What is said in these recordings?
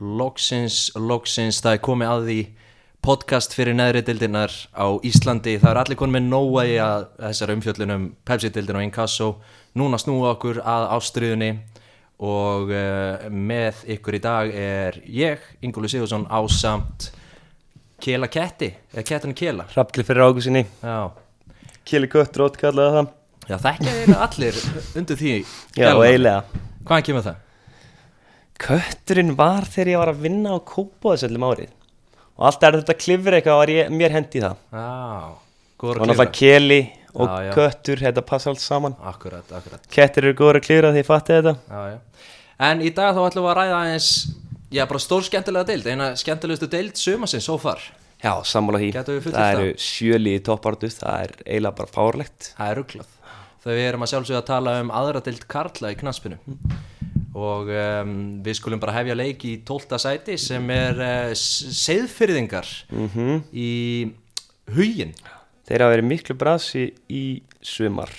Loksins, loksins, það er komið að því podcast fyrir neðri dildinar á Íslandi. Það er allir konið með nóa í að þessar umfjöllunum Pepsi-dildin og Inkasso. Núna snúa okkur að ástriðunni og uh, með ykkur í dag er ég, Ingólu Sigursson, ásamt Kela Ketti, eða Kettin Kela. Hrafkli fyrir águsinni, Já, Kili Köttrót kallaði það Já þekkja eiginlega allir undir því. Já, eiginlega Hvaðan kemur það? Kötturinn var þegar ég var að vinna á Kópóðsöllum árið Og alltaf er þetta klifur eitthvað var ég, mér hendi það Já, Og náttúrulega. Keli og já. Köttur, þetta passa allt saman Akkurat, akkurat. Kettir eru góður að klifra því ég fatti þetta Já, já. En í dag þá ætlum við að ræða aðeins, já bara stór skemmtilega deild, eina skemmtilegustu deild sumasins so far. Já, sammála því það? eru sjöli í toppartu, það er eiginlega bara fárlegt Það er rugglað. Þegar við erum að sjálfsögja að tala um aðra deild Karla í knaspinu. Og um, við skulum bara hefja leik í 12. sæti sem er uh, seðfyrðingar mm í hugin. Þeir hafa verið miklu brasi í sumar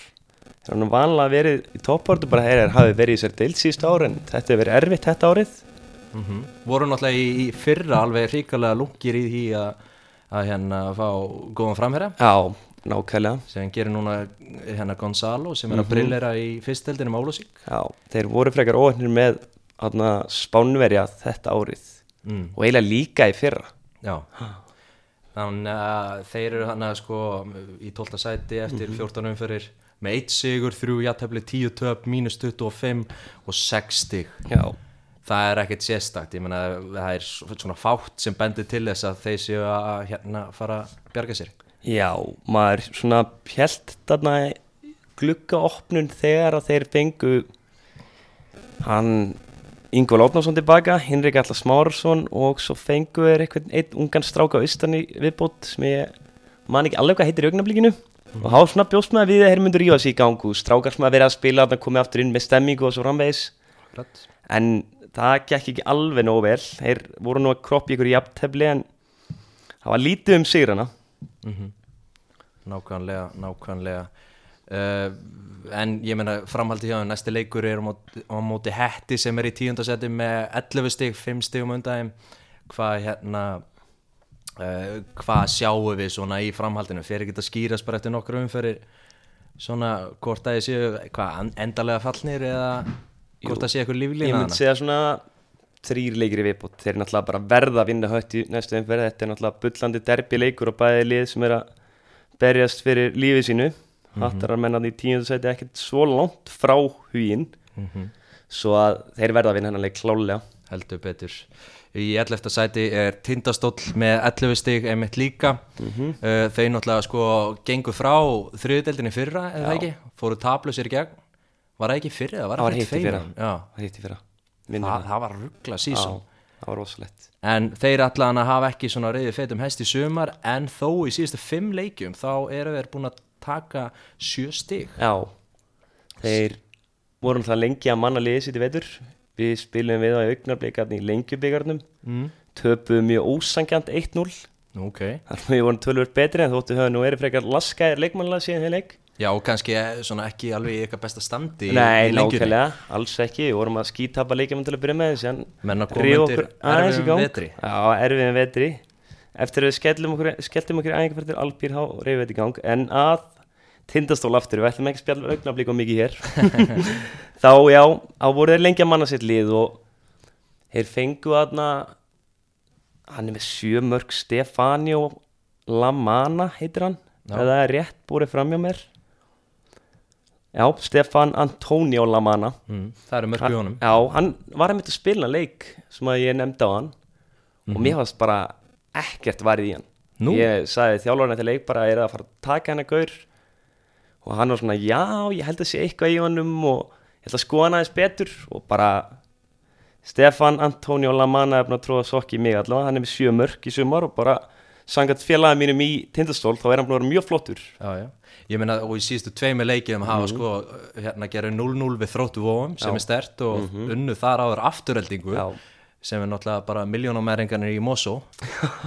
Þeir hafa vanlega verið í toppartu bara þeir hafi verið í sér deild síðust ári en þetta hefur verið erfitt þetta árið Mm Voru náttúrulega í, í fyrra alveg hrikalega lungir í því að, að hérna fá góðan framherra. Já, nákvæmlega. Sem gerir núna hérna Gonzalo sem er að brillera í fyrsteldinu með Ólásík Já, þeir voru frekar óhennir með hana, spánverja þetta árið. Mm. og eiginlega líka í fyrra. Já. Þannig að þeir eru hann að sko í 12. sæti eftir 14 umferðir með 1 sigur, 3 játtöfli, 10 töp, mínus 25 og 6 stig. Já, Það er ekkert sérstakt, ég meina það er svona fátt sem bendir til þess að þeir séu að hérna fara að bjarga sér já maður svona pjælt þarna gluggaopnun þegar að þeir fengu hann Ingvar Lófnarsson tilbaka, Hinrik Alla Smárarsson og svo fengu þeir einhvern einn ungan stráka á Ístan í viðbót sem ég man ekki alveg hvað heitir í augnablikinu. Og þá svona bjóst með að við þeir myndur rífa sig í gangu strákar sem að vera að spila þarna komið aftur inn með stemmingu og svo framvegis. En það gekk ekki alveg nógu vel. Þeir voru nú að kroppa ykkur í jafntefli en það var lítið um sigrana mm Nákvæmlega, nákvæmlega. Uh, En ég meina framhaldi hjá þeim, næsti leikur er á móti, á móti Hetti sem er í tíundasetti með 11 stig, 5 stigum undan Hvað hérna uh, Hvað sjáum við svona í framhaldinu? Fyrir ekki að skýrast bara eftir nokkru umferðir? Svona hvort að ég séu Hvað, en- endalega fallnir eða Hvort að sé eitthvað ég líflína myndi segja svona þrýr leikir í viðbót. Þeir er náttúrulega bara verða að vinna hött í næstu umferð. Þetta er náttúrulega bullandi derbi leikur og bæði lið sem er að berjast fyrir lífið sínu. Hattar að menna því tíundu sæti ekkert svo langt frá huginn. Mm svo að þeir verða að vinna hennar leik klálega heldur betur. Í 11. sæti er Tindastóll með 11 stig einmitt líka. Mhm. uh, þeir náttúrulega sko gengur frá þriðudeldinni fyrra eða ekki, fóru tablusir í gegn. Var það ekki fyrra, það var, hitt í fyrra. Já, það var ruggla sísón það var rosalegt. En þeir allan að hafa ekki svona reyði feitum hest í sumar en þó í síðustu fimm leikjum þá eru þeir búin að taka sjö stig. Já, þeir voru það lengi að manna liðið sitt í vetur. Við spilum við á augnarbleikarni í lengjubikarnum. Mm. Töpuðum mjög ósangjant 1-0 Nú, ok. Þar sem við vorum tölvöld betri en þóttu höfðu nú verið frekar laskaðir leikmannlega síðan þeir leik Já, og kannski eh, ekki alveg í eitthvað besta standi Nei, nákvæmlega, alls ekki. Við vorum að skítapa leikmann til að byrja með þessi Menn að koma undir erfiðum vetri. Já, erfiðum vetri. Eftir að við skelltum okkur æfingar fyrir albýr við þetta í gang. En að tindastól aftur, við ætlum ekki að spjalla augnablík og mikið hér. Þá já, þá voru þeir lengi að manna sitt lið og þeir fengu aðna hann er með sjö mörg Stefánio Lamana heitir hann. Já. það er rétt búið fram hjá mér Já, Stefan Antonio Lamana mm. Það eru mörg í honum Já, hann var einmitt að spila leik sem að ég nefndi á hann og mér fannst bara ekkert varið í hann Mhm. Nú? Ég sagði þjálfurinn eftir leik bara er það að fara að taka hann að gaur og hann var svona já, ég held að sé eitthvað í honum og ég ætla að skoða hann aðeins betur og bara Stefan Antonio Lamana er búin að tróða sokki í mig allavega, hann er með sjö mörk í sumar og bara sangat félagið mínum í tindastól þá er hann vera mjög flottur. Já, já. Ég meina, og í síðustu tveimur leikjum hafa sko, hérna gerðu 0-0 við þróttu vóum sem Já. er stert og unnu þar áður afturheldingu Já. sem er náttúrulega bara miljónumæringarnir í Mosó.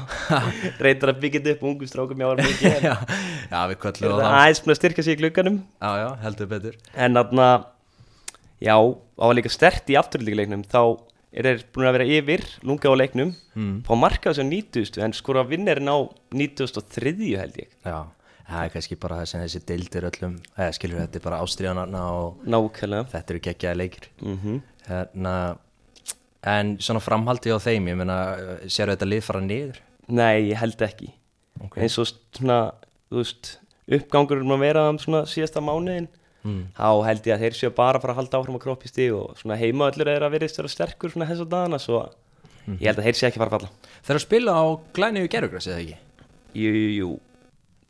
Reyndar að byggja upp ungum strákum já, já, við köllum það það aðeins búin að styrka sig í glugganum? Já, já, heldur betur. En þarna, já, á að líka stert í afturlíkuleiknum þá er þeir búin að vera yfir lunga á leiknum. Mm. fá marka þessu 90 en skora vinnerinn á 93 held ég. Já, það er kannski bara það sem þessi deildir öllum eða skilur þetta er bara ástriðanarna og nákvæmlega. þetta eru geggjaði leikir. Mm hérna, en svona framhaldi á þeim ég meina, sér þetta lið fara niður? Nei, ég held ekki. Ok. eins og svona, þú veist uppgangur um að vera um svona síðasta mánuðin mm. þá held ég að þeir séu bara að fara að halda áfram að kroppi stig og svona heimaöllur er að vera sterkur svona þess að dana svo ég held að þeir séu ekki að fara að falla. Þeir að spila á glæniðu gerugræs eða ekki? Jú, jú, jú.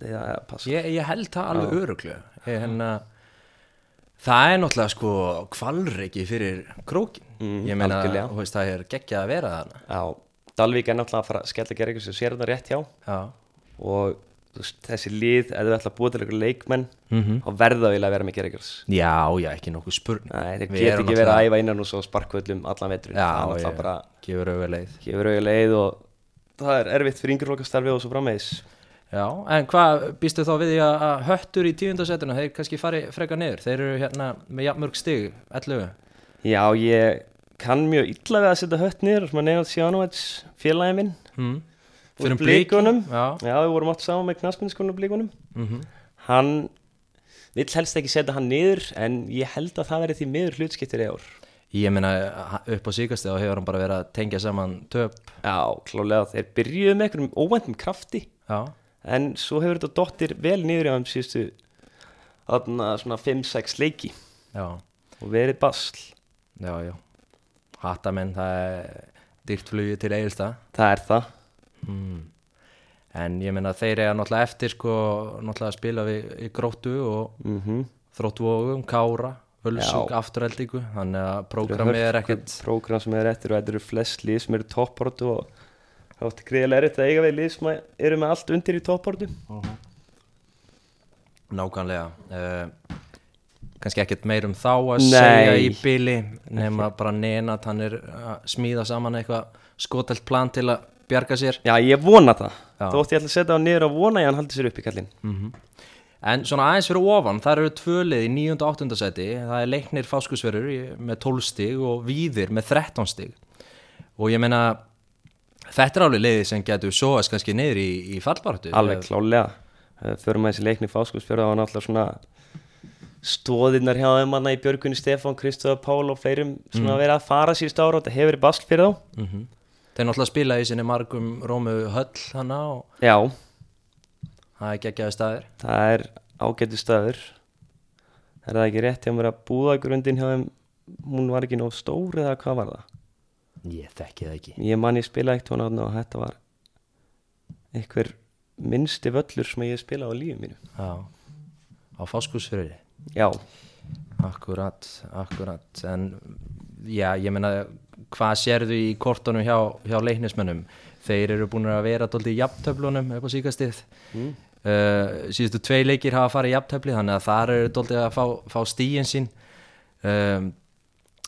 Það ég, ég held það alveg öruglega hérna, það er náttúrulega sko kvalreiki fyrir krókin Mm, ég meina, veist, það er geggjað að vera þarna. Já, Dalvík er náttúrulega að fara að skella eitthvað sem sér þetta rétt hjá. Já. Og þessi lið, ef þau ætla að búa til eitthvað leikmenn mm þá verða þau að vera gera eitthvað já, já, ekki nokkuð spurning. Nei, þeir Við get erum ekki verið að æfa innan og svo sparkvöllum allan veturinn. Já, það ég- bara gefur auðvitað leið. gefur auðvitað leið og það er erfitt fyrir yngjurflokkastarfi og svo frammeðis Já, en hvað býstu þá við að höttur í tíundasettuna, þeir kannski fari freka niður, þeir eru hérna með jafnmörg stig, 11 Já, ég kann mjög illa við að setja hött niður sem að Neymar Sjánovits félagin minn. Hmm. Fyrir Blikunum. Já, Já, við vorum átt saman með knaspinskonu blíkunum mm Hann vill helst ekki setja hann niður en ég held að það verði því miður hlutskiptir í ár. Ég meina upp á síkasti þá hefur hann bara verið að tengja saman töp. Já, klálega þeir byrjuðu með einhverjum óvæntum krafti. Já, en svo hefur þetta dottir vel niður í þeim síðustu svona 5-6 leiki. Já, og verið basl. Já, já. Hattamenn, það er dýrt flugi til Egilstað það er það mm. En ég meina þeir eru náttúrulega eftir sko, náttúrulega að spila við í gróttu og mm þróttvogum, kára, völsug, Já. afturheldingu Þannig að prógramið er ekkert prógram sem er eftir og þetta eru flest lið sem eru topportu og það átti greiðlega erfitt að eiga við lið sem eru með allt undir í topportu Nákvæmlega uh, kannski ekkert meir um þá að Nei. segja í bili nema bara Nenat, hann er að smíða saman eitthvað skotelt plan til að bjarga sér. Já, ég vona það. Já. þótt ég ætla að setja á niður og vona ég að hann haldi sér upp í kallinn. En svona aðeins fyrir ofan, það eru tvölið í 9. og 8. seti, það er leiknir fáskusverur í- með 12 stig og víðir með 13 stig. Og ég meina þetta er alveg leiði sem getur sóast kannski niður í, í fallbaratu alveg klálega förum að þessi leikni fáskursfjörða og náttúrulega svona stóðinnar hjá þeim manna í Björgunni Stefán, Kristóða Pál og fleirum svona verið að fara síðust ára og þetta hefur verið basl fyrir þá. Mm þeir náttúrulega spila í sinni margum Rómu Höll hana og Já, það er geggjaði staðir það er ágættu staður. Er það ekki rétt hjá mér að búðagrundin hjá þeim? Hún var ekki nóg stór eða hvað var það? Ég þekki það ekki. Ég man ég spila eitt hún og þetta var einhver minnsti völlur sem ég spila á lífum mínu. Já, á fáskursfyrir Já, Akkurat, akkurat. En já, ég meina hvað sérðu í kortunum hjá, hjá leiknismönnum þeir eru búin að vera dóldi í jafntöflunum upp á síkastið mm. uh, síðustu tvei leikir hafa farið í jafntöfli þannig að þar eru dóldi að fá, fá stíin sín um,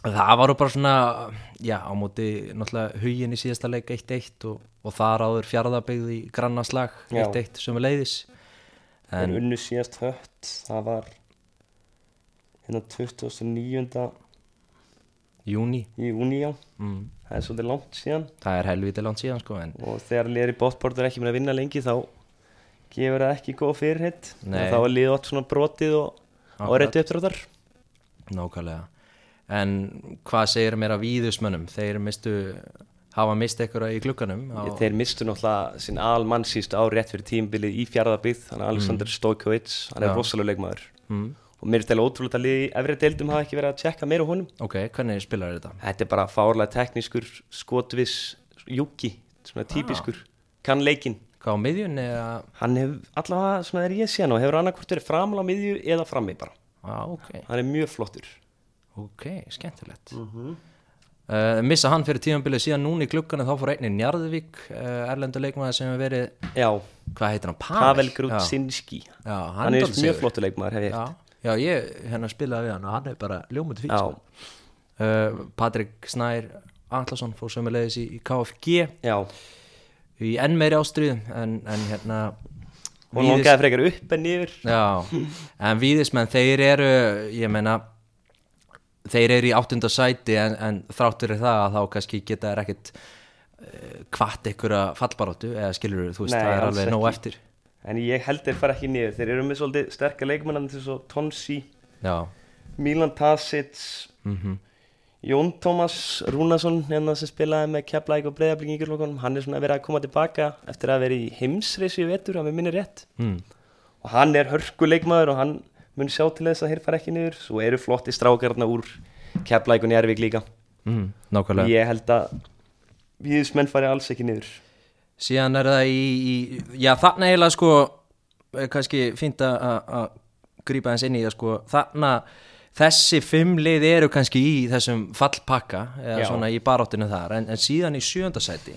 það varu bara svona já, á móti náttúrulega hugin í síðasta leik 1-1 og, og þar áður fjárðabegð í grannaslag Já. 1-1 sem er leiðis en en unnu síðast hött það var hérna 29. júni júni á mm, það er svolítið langt síðan. Það er helviti langt síðan sko en og þegar liður í bóttbort er ekki með að vinna lengi þá gefur það ekki góð fyrirhitt þá er liðið átt svona brotið og, og réttu uppdráttar. Nákvæmlega. En hvað segir mér að víðusmönnum Þeir mistu, hafa mist eitthvað í glugganum á, þeir mistu náttúrulega sinn almann síst á rétt fyrir tímbilið í fjárðabíð þannig að Alexander Stojkovic, hann er Já. rosalega leikmaður. Mm, og mér er til ótrúlega að liðið í efri deildum hafa ekki verið að tjekka meira honum. Ok, hvernig spilar þetta? þetta er bara fárlega teknískur skotvis júki, svona típiskur. Kann leikinn. Hvað á miðjunni? eða- hann hefur allavega, svona er ég síðan og hefur annarkvort verið framlega á miðju eða frammi bara. Á, ok, hann er mjög flottur. Ok, skemmtilegt. Mhm. uh, Missa hann fyrir tímanbilið síðan núna í glugganum þá fór einnig Njarðvík uh, Erlendur leikmaður sem hefur verið já, Hvað heitir hann? Pavel? Já, Grudzinski. Já hann, hann er mjög sigur. flottur leikmaður hef ég já, ég hérna spilaði við hann og hann er bara fík Já. sko. uh, Patrik Snær Atlasson fór sömulegis í, í KFG já, í enn meiri ástriðum en, en hérna hún Víðis- langaði frekar upp en Já, en víðismenn þeir eru ég meina þeir eru í áttunda sæti en, en þráttur er það að þá kannski geta þær ekkit uh, kvart einhverja fallbaróttu eða skilur þú veist, Nei, það er alveg nóg eftir En ég held þeir fara ekki niður. Þeir eru með svolítið sterkar leikmennan til svo Tonsi, Já, Milan Tasic mhm. Jón Tómas Rúnason hérna sem spilaði með Keflæk og Breiðablík í ykkurlokunum hann er svona verið að koma tilbaka eftir að vera í heimsreysi í vetur að við minni rétt. Mm. og hann er hörkuleikmaður og hann mun sjá til þess að hér fara ekki niður. Svo eru flotti strákarna úr Keflæk og Njárvík líka. Mm. Ég held að viðismenn fari alls ekki niður Síðan er það í, í Já, þarna eiginlega sko kannski fínt að- að að grípa eins inn í það sko. Þarna þessi fimm lið eru kannski í þessum fallpakka eða Já. svona í baráttinu þar. En, en síðan í sjöndasæti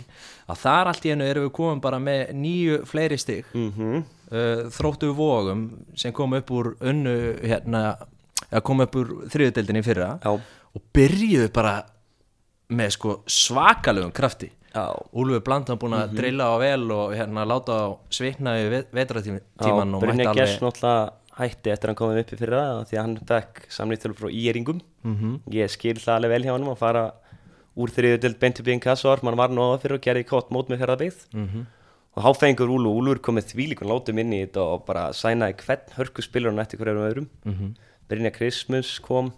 að þar allt í einu erum við komin bara með nýju fleiri stig. Mm -hmm. uh, þróttu vógum sem kom upp úr unnu hérna, eða kom upp úr þriðudeldinni í fyrra já, og byrjuðu bara með sko svakalugum krafti Úlfur Blandan búin Mhm. að drilla á vel og hérna láta á svikna í vetratíman og mætti Gess alveg náttúrulega hætti eftir að hann komið upp í fyrra því að hann fekk samlýttölu frá íringum Mhm. ég skil það alveg vel hjá hann að fara úr þriðu til beint upp í einn kassar mann var nóða fyrir og gerði kott mót með fjörðarbyggð Mhm. og þá fengur Úlu og Úlfur komið þvílíkun látum inn í þetta og bara sænaði hvern hörku spilur hann eftir hverjum öðrum Mhm. Brynja Christmas kom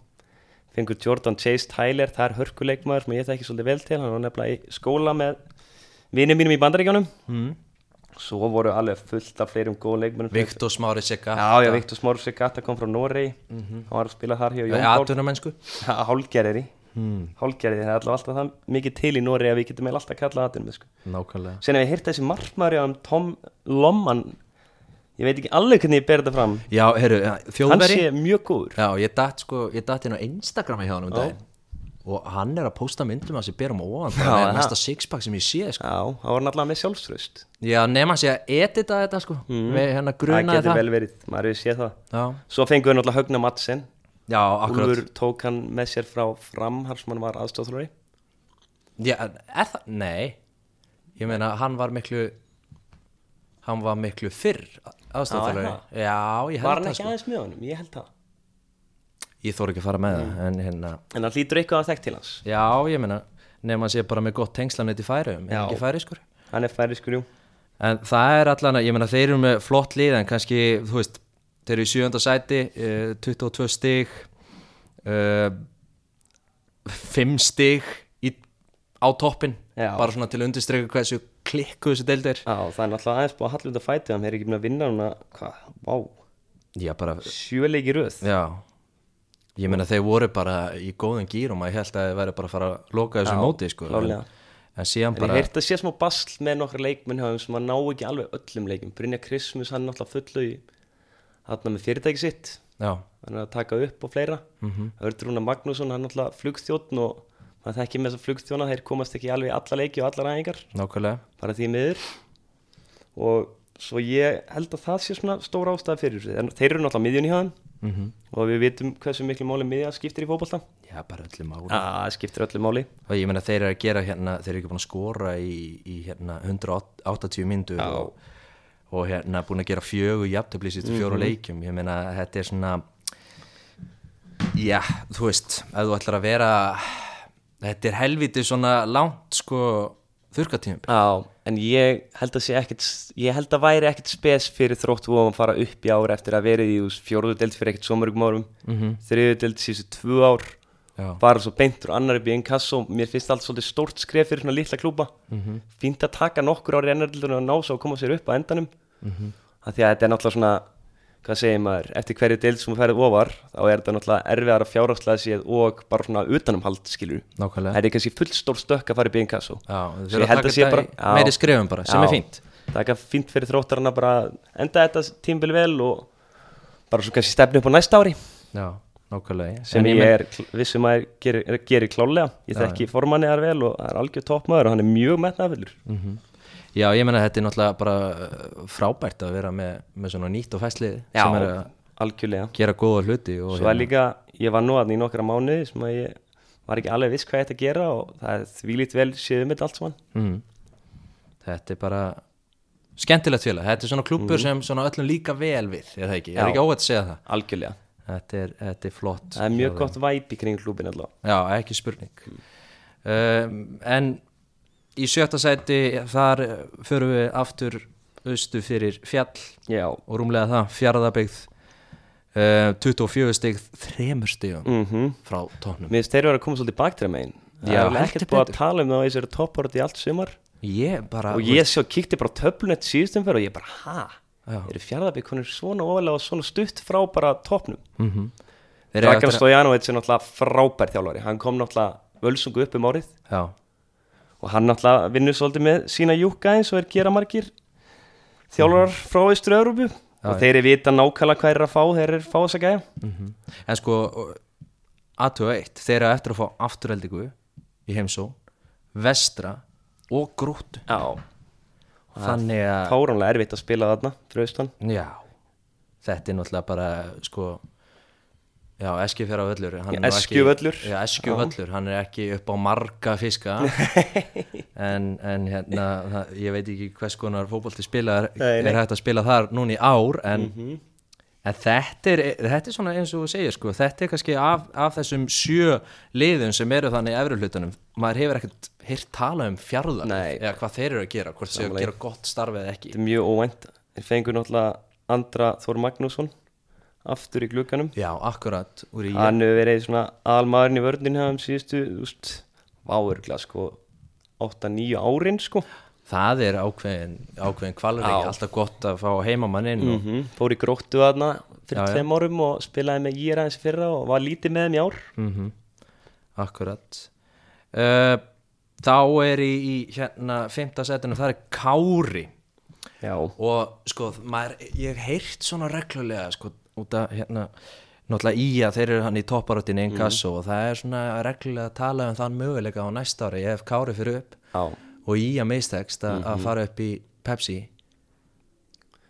fengur Jordan Chase Tyler það er hörkuleikmaður sem ég þekki svolítið vel til. Hann var nefnilega í skóla með vinið mínum í bandaríkjánum Mhm. svo voru alveg fullt af fleirum góð leikmennum Viktor Smári Sigga Já, já, Viktor Smáru Segata kom frá Noregi. Hann var að spila þar hjá Jón Pál Atunamennsku Hálgerðir hmm. Hálgerðir, það er alltaf alltaf það mikið til í Noregi að við getum alltaf kallað aðeins sko. Nákvæmlega. Sen ef ég heyrta þessi markmaður um Tom Lomman ég veit ekki alveg hvernig ég ber þetta fram. Já, heyrðu, ja, hann þjóðveri sé mjög góður. Já, ég datt sko, ég datt inn á Instagrami hjá hann um daginn. Og hann er að posta myndum að sér berum á ofan það. næsta sixpack sem ég sé sko. Já, það var náttúrulega með sjálfströst Já, nema sé að edita þetta sko. Með hérna það grunaði getur það, vel verið, maður hefur séð það. Já, Svo fengur við náttúrulega Högna Madsen Já akkurat. Úlfur tók hann með sér frá fram þar sem hann var aðstofþlóri Já, er það? Nei. Ég meina, hann var miklu Hann var miklu fyrr aðstofþjálfari Já, ég held Var hann það ekki sko. aðeins með honum? Ég held það. Ég þór ekki að fara með það En hérna, En hann hlýtur eitthvað að þekkt til hans. Já, ég meina Nefn að sé bara með gott tengslanett í færum Já. Ekki færi skur Hann er færi skrjú En það er allan að, ég meina, þeir eru með flott lið En kannski, þú veist Þeir eru í sjönda sæti, uh, 22 stig uh, 5 stig í, á toppin. Bara svona til að undirstreika hversu klikku þessi deild er Já, það er náttúrulega aðeins búið að hallunda fætið hann er ekki búin að vinna núna, hvað, vá Já, bara sjöleiki röð Já, ég meina þeir voru bara í góðum gýrum að ég held að þeir væri bara að fara að loka þessu Já, móti sko. en, klárlega. en síðan En ég bara heyrti að sé smá basl með nokkra leikmenn hjá þeim sem að ná ekki alveg öllum leikum Brynja Christmas, hann er náttúrulega fullu í hann með fyrirtæki sitt Já, hann er að taka upp og fleira mm Mhm. -hmm. Hörður Rúna Magnússon, hann er náttúrulega flugþjótt og maður þekki með þessa flugþjóna þeir komast ekki alveg alla leiki og allar æfingar. Nákvæmlega. Bara því miður. Og svo ég held að það sé svona stóra ástæða fyrir en þeir eru náttúrulega miðjun í hann mm og við vitum hversu miklu máli miðja skiptir í fótbolta. Já, bara öllu máli. Já, skiptir öllu máli. Og ég meina þeir eru að gera hérna þeir eru ekki búin að skora í, í hérna 180 myndur Já. og, og hérna búin að gera fjögur jafntöfli sýttu fjóru Mhm. leikjum. Ég meina þetta er svona já, þú veist ef þú ætlar að vera þetta er helviti svona langt sko þurrkatímum Já, en ég held að sé ekkit ég held að væri ekkit spes fyrir þróttu og að fara upp í ár eftir að verið í fjóruðu deild fyrir ekkit svo mörgum árum mm -hmm. þriðu deild síðustu tvö ár Já. bara svo beint úr annar upp í einn kass og mér finnst allt svolítið stórt skref fyrir svona litla klúpa Mhm. fínt að taka nokkur ári ennardildunum að ná svo að koma sér upp á endanum mm að því að þetta er náttúrulega svona hvað segir maður, eftir hverju deild sem þú ferðið ofar þá er þetta náttúrulega erfiðar að fjárhagslega séð og bara svona utanumhald skilur nákvæmlega. Það er kannski full stór stökk að fara í kass og Já, þeir ég að held taka að sé þetta bara- í já. meiri skrifum bara, sem Já. er fínt. það er ekki fínt fyrir þróttarana bara að enda þetta tímbil vel og bara svo kannski stefni upp á næsta ári. Já, nákvæmlega. Sem En ég, men- er kl- vissum að gerir, er- gerir klálega ég Já, þekki formanni þar vel og það er algjör toppmaður og hann er mjög metnaðfullur Já, ég meina þetta er náttúrulega bara uh, frábært að vera með, með svona nýtt og festlið sem er að algjörlega. gera góða hluti og svo er líka, ég var nú aðni í nokkra mánuði sem að ég var ekki alveg viss hvað ég ætti að gera og það er þvílít vel séð um þetta allt saman. Mm, Þetta er bara skemmtilegt félag, þetta er svona klubbur sem svona öllum líka vel við, er það ekki, ég er Já. ekki óvægt að segja það? Algjörlega. Þetta er, þetta er flott það er mjög gott væp í kring klúbin allavega. Þeim. já, ekki spurning. Um, en í sjötta sæti þar eh, förum við aftur austu fyrir fjall já, og rúmlega það, fjaraðabyggð uh, 24 stig þremur stigum mhm. frá tóknum Mér finnst þeir eru að koma svolítið baktra megin. Það er ekkert búið að tala um það á þessari topport í allt sumar. Ég bara Og ég svo kíkti bara á töflunett síðustum fyrir og ég bara, ha? Eru fjárðabík konur svona ofalega og svona stutt frá bara toppnum? mm eiga Dragan að- Stojanovic er náttúrulega frábær þjálfari. Hann kom náttúrulega völsungu upp um árið. Já, Og hann náttúrulega vinnur svolítið með sína júkka eins og er gera margir þjálfarar frá Ístur Európu Já, Og þeir eru vita nákvæmlega hvað er að fá þeir eru fá þess að gæja en sko aðtöða eitt, þeir eru eftir að fá afturheldingu í heimsó vestra og grúttu þannig að fáránlega erfitt að spila þarna austan. Já, þetta er náttúrulega bara sko já, eskifjara völlur Eskjuvöllur. eskjuvöllur, hann er ekki upp á marga fiska. En, en hérna það, ég veit ekki hvers konar fótbolti spila er, er hægt að spila þar núna í ár en, Mhm. en þetta, er, þetta er svona eins og þú segir sko, þetta er kannski af, af þessum sjö liðum sem eru þannig í efri hlutunum maður hefur ekkert heyrt tala um fjárðar eða hvað þeir eru að gera, hvort þeir eru að gera gott starf eða ekki. Þetta er mjög óvænt. Þeir fengur náttúrulega Andra Þór Magnússon aftur í glugganum. Já, akkurat Hann hefur verið svona aðalmaðurinn í vörðin hefðum síðustu, váurgla sko 8-9 árin sko. Það er ákveðin, ákveðin kvalur Já. alltaf gott að fá heimamann inn og, -hmm. Fór í gróttu aðna fyrir Já, tveim árum og spilaði með Íra eins fyrra og var lítið með þeim í ár. Mm Akkurat. Uh, Þá er í, í hérna fymta setinu, það er Kári. Já, og sko, maður, ég hef heyrt svona reglulega sko, út af hérna náttúrulega í að þeir eru hann í topparöttinni Mhm. inkasso og það er svona reglulega að tala um þann möguleika á næsta ári, hef Kári fyrir upp já, og í að meistekst að Mhm. að fara upp í Pepsi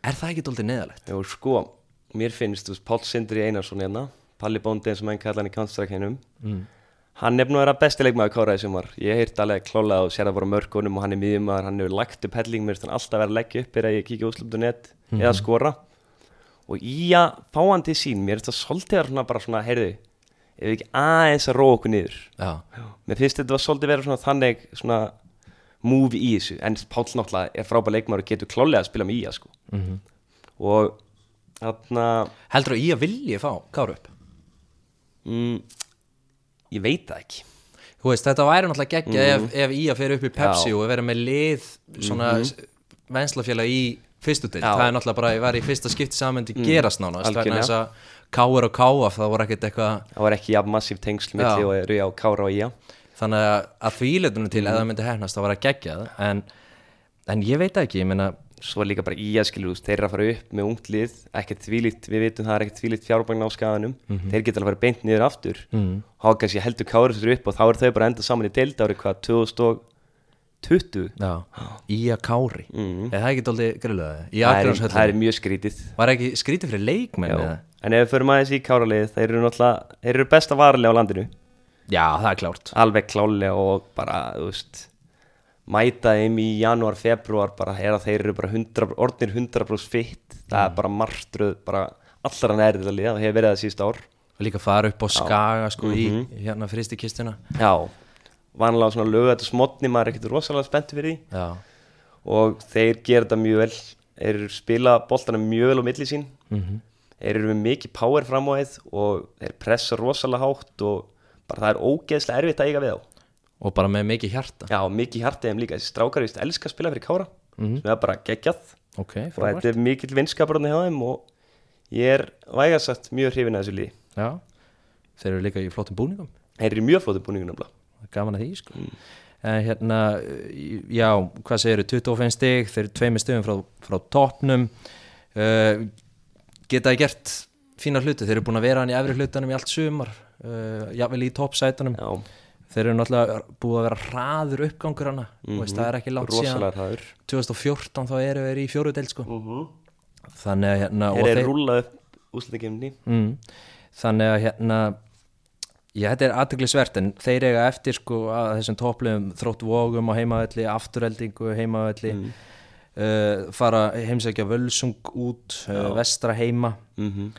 er það ekki dóltið neðalegt? já sko Mér finnst, þú veist, Páll Sindri Einarsson hérna Palli Bóndi eins og menn kalla hann í Counter-Strike Mm. Hann er búin að vera besti leikmaður Kára í sumar Ég heirt alveg klálega og sér það bara á mörkunum og hann er miðjumaður, hann hefur lagt upp helling mér finnst hann alltaf vera að leggja upp er að ég kíkja eða skora og í að fá hann til sín mér finnst það svolítið bara svona heyrðu, ef við ekki aðeins að róa okkur niður Já, mér finnst þetta var svolítið vera svona þannig svona move í þessu en Páll náttúrulega er frábær leikmaður og getur klálega að spila með í að sko Mhm. og þarna heldur að í að vilji fá Kári upp? mm, ég veit það ekki Þú veist, þetta væri náttúrulega geggja ef, ef í að fyrir upp í Pepsi. Já. Og vera með lið svona mm venslafélag í fyrstu. Mhm. það er náttúrulega bara að ég var í fyrsta skipti samöndi gerast nánast, þess að Káur og Káaf, það voru ekkert eitthvað það var ekki jafn massíf tengsl milli og eru á Kára og Ía þannig að, að því letunum til Mhm. ef það myndi hefnast það var að gegja það en, en ég veit ekki, ég meina svo er líka bara Ía skilur úst, þeir eru að fara upp með ungt lið ekkert þvílíkt, við vitum það er ekkert þvílíkt fjárbægn á skaganum þeir geta alveg beint niður aftur mm. þá kannski heldur Kára sér upp og þá eru þau bara enda saman í deild árið hvað 2020 já, í að Kári Mhm. er það ekki dóldi grilluða? Í það er, það er mjög skrítið. Var ekki skrítið fyrir leikmenn eða? en ef við förum aðeins í Kára lið þeir eru náttúrulega, þeir eru besta varlega á landinu. Já, það er klárt. Alveg klálega og bara, þú veist mæta þeim í janúar, februar bara er að þeir eru bara 100, orðnir 100% fitt, það er bara martröð bara allra nærið að liða og hefur verið það síðust ár. Líka fara upp á skaga sko Mhm. í hérna fristi kistuna já, vanlega svona lögu þetta smotni, maður er ekkert rosalega spenntur fyrir því. Já, og þeir gera þetta mjög vel. Þeir spila boltana mjög vel á milli sín. Mhm. Þeir eru með mikið power fram á þeir og þeir pressa rosalega hátt og bara það er ógeðslega erfitt að eiga við þá. Og bara með mikið hjarta. Já, mikið hjartið þeim líka, þessi strákar vist elska að spila fyrir kára Mhm. sem er bara geggjað. Ok, og þetta er mikill vinskapurinn hjá þeim og ég er vægasagt mjög hrifin að þessu líði Já, þeir eru líka í flottum búningum. Þeir eru mjög flótu búningunum Það er gaman að því sko. En hérna, já, hvað segir 25 stig, þeir eru tveimur stigum frá, frá toppnum. Uh, geta gert fína hluti, þeir eru búin að vera hann í efri hlutanum í allt sumar, uh, jável í toppsætunum. Já, þeir eru náttúrulega búið að vera hraður uppgangur hana, mm veist, það er ekki langt síðan. Rosalega hraður. 2014 þá eru þeir í fjóru del sko. Þannig að hérna þeir eru rúlað upp úslutakefni mm, þannig að hérna já, þetta er aðtöklisvert en þeir eiga eftir sko að þessum topplum þrótt vogum á heimavelli, afturheldingu heimavelli Mm. uh, fara heimsækja völsung út uh, vestra heima mm -hmm.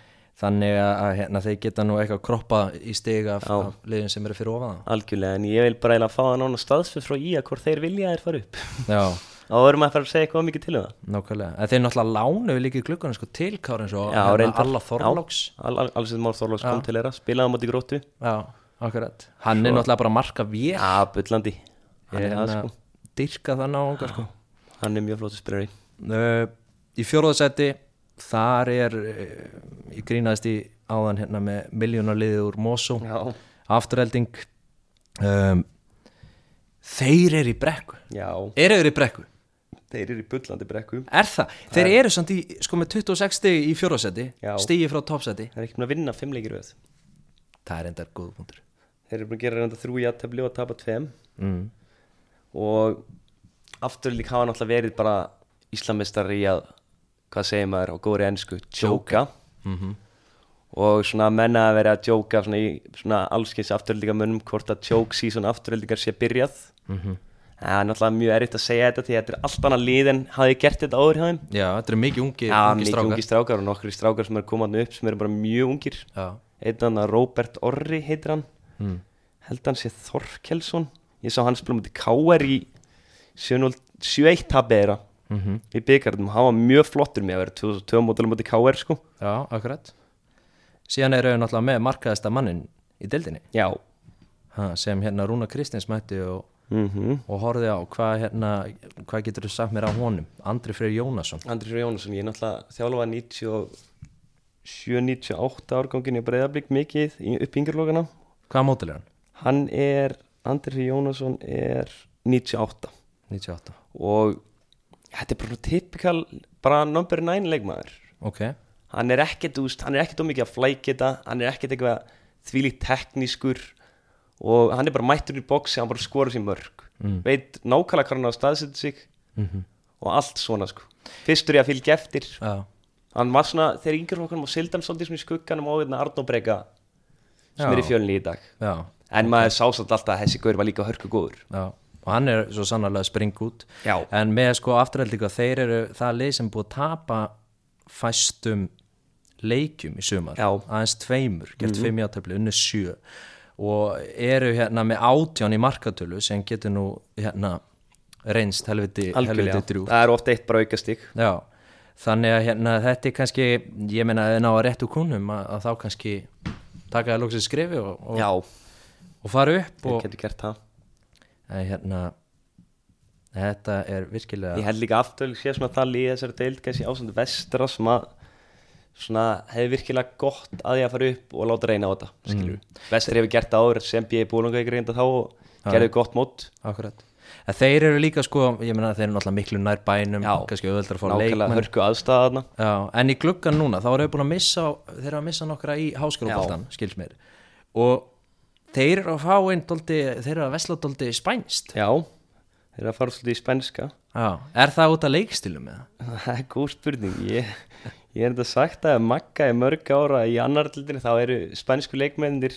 þannig að, hérna, þeir geta nú eitthvað kroppa í stig af, Já. af liðin sem eru fyrir ofan algjörlega, en ég vil bara eiginlega fá það nána staðsfið frá í að hvort þeir vilja þeir fara upp það Já, þá verðum að fara að segja eitthvað mikið til um það? Nákvæmlega. En þeir náttúrulega lánu við líka í glugganum sko, til Kári eins og Já, hérna. Alla Þorlóks Al, al, alls þetta Már Þorlóks kom til þeirra, spilaði á móti gróttu. Já, akkurat. Hann er náttúrulega bara að marka vél Já, bullandi. Hann er það hérna, sko. dyrka það náunga sko. Hann er mjög flóttu spilari. Í fjórðasetti þar er ég grínaðist í áðan hérna með miljónarliðið úr Mosó. Afturhelding um, Þeir eru í brekku. Já. Eru þeir í brekku? Þeir eru í bullandi brekku. Er það? Þeir eru samt í, sko með 26 stig í fjórðasetti Já. stigi frá toppsetti Það er ekki með að vinna fimm leikir röð. Það er endar góð punktur. Þeir eru búin að gera reynda þrjú játtöfli og tapa tveim. Mm. og afturlík hafa náttúrulega verið bara Íslamistari í að hvað segir maður á góðri ennsku jóka Mm og svona menna að vera að jóka svona í svona allskeins afturlíka mönnum hvort að jók síðan afturlíkar sé byrjað. -hmm. Það er náttúrulega mjög erfitt að segja þetta því þetta er allt annað lið en hafi gert þetta áður hjá þeim? Já, þetta eru mikið ungi, Já, ungi mikið strákar. ungi strákar og nokkri strákar sem eru komað upp sem eru bara mjög ungir. Já, hann að Robert Orri heitir hann. Mm. held hann sé Þorkelsson. Ég sá hann spila mútið KR í 7-0 7-1 tabið þeirra. Mm í byggarnum, hann var mjög flottur með að vera 2002 mótilum mútið KR sko. Já, akkurat. Síðan eru við náttúrulega með markaðasta mannin í deildinni. Já, ha, sem hérna Rúna Kristins mætti og, mhm. Og horfði á hvað hérna, hvað getur þú sagt mér á honum? Andri Freyr Jónasson. Andri Freyr Jónasson, ég er náttúrulega þjálfa 97-98 árgangin í breyðablík mikið í- upp í yngjurlokana Hvaða mótil er hann? hann er, Andri Freyr Jónasson er 98 98 og þetta er bara typikal bara number 9 leikmaður. Ok, hann er ekkert, veist, hann er ekkert ómikið að flækita hann er ekkert eitthvað þvílíkt teknískur og hann er bara mættur í boxi, hann bara skora sér mörg. Mm. veit nákvæmlega hvað hann á að staðsetja sig. Mm og allt svona sko. Fyrstur ég að fylgja eftir. Já, hann var svona, þegar yngur okkur og sildan svolítið svona í skugganum á hérna Arnó Breka sem Já. er í fjölni í dag. Já, en maður sá samt alltaf að þessi gaur var líka hörku góður. Já. Og hann er svo sannarlega að springa út. Já. en með sko afturhaldinga þeir eru það lið sem búið að tapa fæstum leikjum í sumar. Já. Aðeins tveimur, gert fimm játöfli, unni sjö og eru hérna með átján í markatölu sem getur nú hérna reynst helviti, helviti drjú það er ofta eitt bara aukastig. Já, þannig að hérna, þetta er kannski, ég meina að ná að réttu kúnum að, að þá kannski taka það lóksið skrifi og, og, og fara upp og getur gert það. En, hérna, þetta er virkilega Ég held líka aftur sé svona það líð þessari deild kannski ásand vestra sem að hefði virkilega gott að því að fara upp og láta reyna á þetta mm. Vestri hefur gert það áður sem B. Búlunga ekki reynda þá og gerði gott mót. Akkurat. En þeir eru líka sko, ég meina þeir eru náttúrulega miklu nær bænum Já. kannski auðveldar að fá leikmenn. hörku aðstæðana Já, en í gluggan núna þá eru búin að missa þeir eru að missa nokkra í háskólaboltan skils mér. Og þeir eru að fá einn doldi, þeir eru að vesla doldi spænst Já, þeir eru að fara svolítið í spænska. Já, er það út af leikstilum eða? Er Ég, er þetta sagt að Magga er mörg ára í annar dildinni þá eru spænsku leikmennir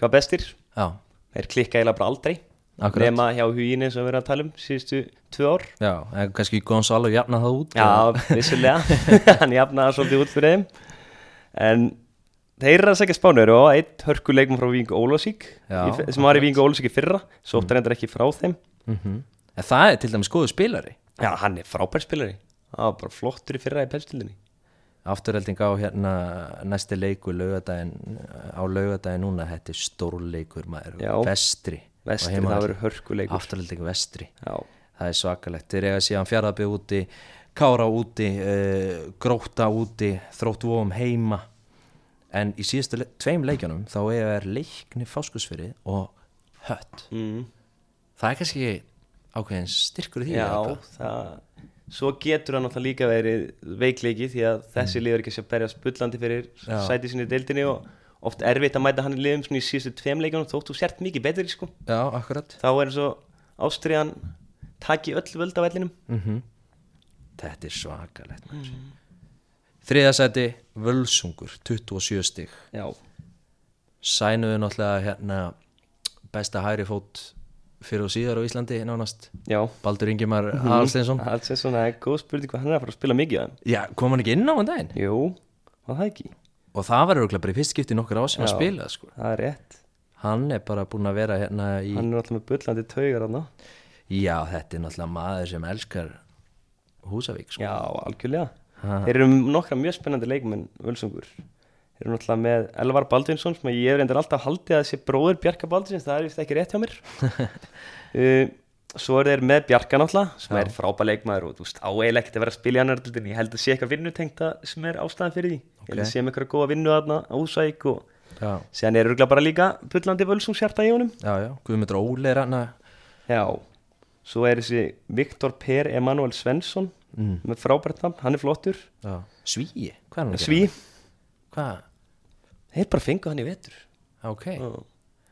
hvað bestir. Já, þeir klikka eiginlega bara aldrei Akkurat. nema hjá huginu sem við erum að tala um síðustu tvö ár. Já, en kannski Gonzalo jafna það út Já, vissulega, hann jafnaði svolítið út fyrir þeim. En þeir eru að segja spánur og eitt hörku leikmann frá Víkingu Ólásík sem var í Víkingu Ólásík í fyrra. Svo ofta reyndar ekki frá þeim. Mm En það er til dæmis góðu spilari. Já, hann er frábær spilari. Það var bara flottur í fyrra í pestildinni Afturhelding á hérna næsti leikur laugadaginn á laugadaginn núna, þetta er stórleikur maður, Já. vestri. Vestri, það verður hörku leikur Afturhelding vestri. Já, það er svakalegt, þeir eiga síðan fjaraðbyggð úti Kára úti, uh, Gróta úti Þróttu ofum heima. En í síðustu le tveim leikjunum þá er leikni fáskusfyrir og hött. Mm. það er kannski ákveðin styrkur í því Já það, svo getur hann náttúrulega líka verið veikleiki því að þessi liður ekki sé að berja spullandi fyrir Já. sæti sinni í deildinni og oft erfitt að mæta hann í liðum í síðustu tveim leikunum þótt þú sért mikið betri sko. Já, akkurat. Þá er eins og Ástriðan taki öll völd á vellinum. Mm Þetta er svakalegt mm. Þriðasæti Völsungur, 27 stig. Já, Sænuðu náttúrulega hérna besta hægri fót fyrir og síðar á Íslandi nánast já Baldur Ingimar Mhm. Aðalsteinsson Það er góð spurning hvað hann er að fara að spila mikið að Já, kom hann ekki inn á hann daginn? Jú, var það ekki og það var örgulega bara í fyrst skipti nokkur á sem að spila sko. það er rétt hann er bara búinn að vera hérna í hann er alltaf með bullandi taugar hann já þetta er náttúrulega maður sem elskar Húsavík sko. já, algjörlega Ha. þeir eru nokkra mjög spennandi leikmenn völsungur þeir eru náttúrulega með Elvar Baldvinsson sem ég hef reyndar alltaf haldið að sé bróður Bjarka Baldvinsson, það er vist ekki rétt hjá mér. Uh, svo er þeir með Bjarka náttúrulega sem Já. er frábær leikmaður og þú veist áeiginlega ekkert að vera að spila í annar dildin ég held að sé eitthvað vinnutengta sem er ástæðan fyrir því. Ég held að sé með eitthvað góða vinnu þarna á Húsæk og já, síðan er örgulega bara líka bullandi völsungshjarta í honum. Já, já, Guðmundur Óli er hann já, svo er þessi Viktor Per Emanuel Svensson mm, með frábært nafn, hann er flottur. Já. Svíi, hvað er hann Sví, hvað, þeir bara fengu hann í vetur. Ok.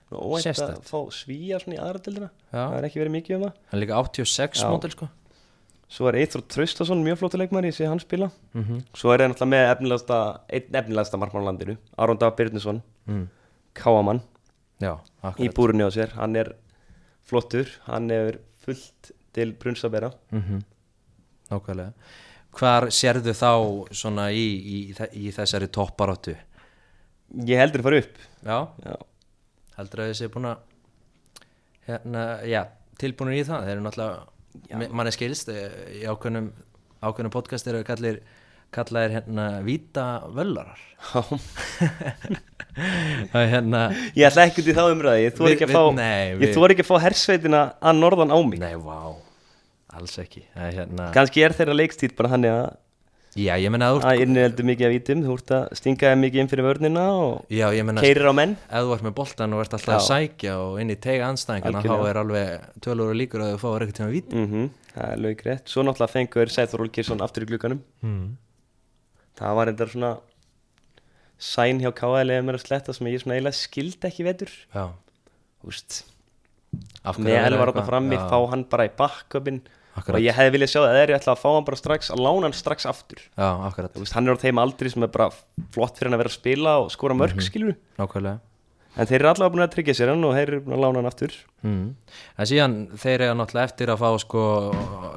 Og Sérstakt. fá svíja svona í aðra dildina já. það er ekki verið mikið um það. Hann er líka 86 Já. mótil sko. Svo er Eithor Traustason mjög flottur leikmæri ég sé hann spila. Mm svo er það náttúrulega með efnilegasta einn efnilegasta markmannlandinu Aron Dag Byrnisson mm. Káamann í búrunni á sér. Hann er flottur hann hefur fullt til brunsabera mm nákvæmlega. Hvar sérðu þá svona í, í, þe- í þessari topparáttu ég heldur að fara upp. Já, já, heldur að þessi búin að hérna, já, tilbúinir í það. Þeir eru náttúrulega, mann er skilst eh, í ákveðnum, ákveðnum podcast eru kallir kallaðir hérna víta völlarar. Það er hérna ég ætla ekki í þá umræði ég þóri ekki þóri ekki að fá hersveitina að norðan á mig. Nei, vá, alls ekki. Er hérna, kannski er þeirra leikstíl bara hann að já, ég menna að þú að inni heldur mikið að vítum þú ert að stinga þeim mikið inn fyrir vörnina og já, ég menna keirir á menn. Ef þú ert með boltan og ert alltaf að Já. sækja og inn í tega anstæðingana þá er alveg tölur og líkur að þú fáir eitthvað tíma vít mm það er lög rétt svo náttúrulega fengur Sæþór Olgeirsson aftur í glugganum. Mm. það var eitthvað svona sæn hjá KL eða mér að sletta sem ég svona eiginlega skildi ekki vetur. Já, af hverju með að Elvar átta frammi fá hann bara í backupin Akkurat. og ég hefði viljað sjá það eða ég ætla að fá hann bara strax að lána hann strax aftur. Já, veist, hann er á þeim aldri sem er bara flott fyrir hann að vera að spila og skora mörg mm Mhm. nákvæmlega. En þeir eru allavega búin að tryggja sér hann og þeir eru búin að lána hann aftur. Mm. en síðan þeir eru náttúrulega eftir að fá sko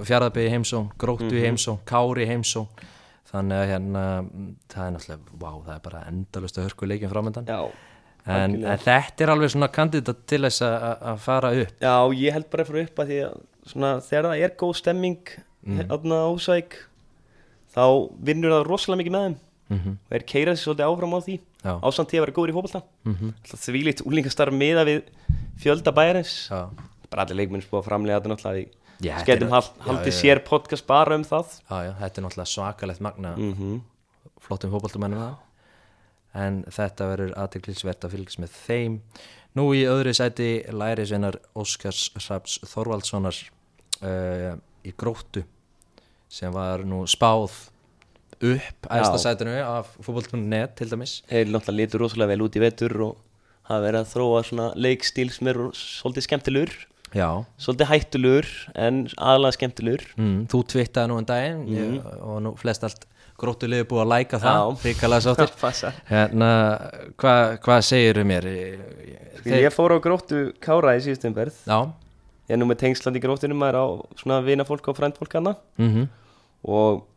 fjaraðbyggi heimsón, gróttu Mhm. í heimsón kári heimsón þannig að hérna mm, það er náttúrulega, vá, það er bara endalust að hörku leikin framöndan já, en, en þetta er alveg svona kandidat til þess að fara upp. Já ég held bara að fara upp að því að svona, þegar það er góð stemming mm. á Húsæk þá vinnur það rosalega mikið með þeim. Mm og þeir keira sér svolítið áfram á því ásamt því að vera góður í fótbolta. Mm því líkt úlingastarf miða við fjölda bæjarins. Já. bara allir leikmenn spúið að framlega þetta náttúrulega Já, skemmtum er- hald, já, haldið já, sér podcast bara um það. Þetta er náttúrulega svakalegt magna mm -hmm. flottum fótboltumennum það en þetta verður aðteklisvert að fylgjast með þeim nú í öðru sæti lærisveinar Óskars Raps Þorvaldssonar uh, í gróttu sem var nú spáð upp æðsta sætinu af fótboltum.net til dæmis. Þeir náttúrulega lítur rosalega vel út í vetur og hafa verið að þróa svona leikstíl sem er svolítið skemmtilegur. Já, svolítið hættulegur en aðalega skemmtilegur. Mm, þú twittaði nú en daginn ég, og nú flest allt gróttuliði búið að læka það Já. ríkalega sáttir. Hérna, hvað hva segirðu mér? Sko, ég fór á gróttu Kára í síðustum verð já, ég er nú með tengsland í gróttunum maður á svona vina fólk og frænd fólk hana. Mhm. Og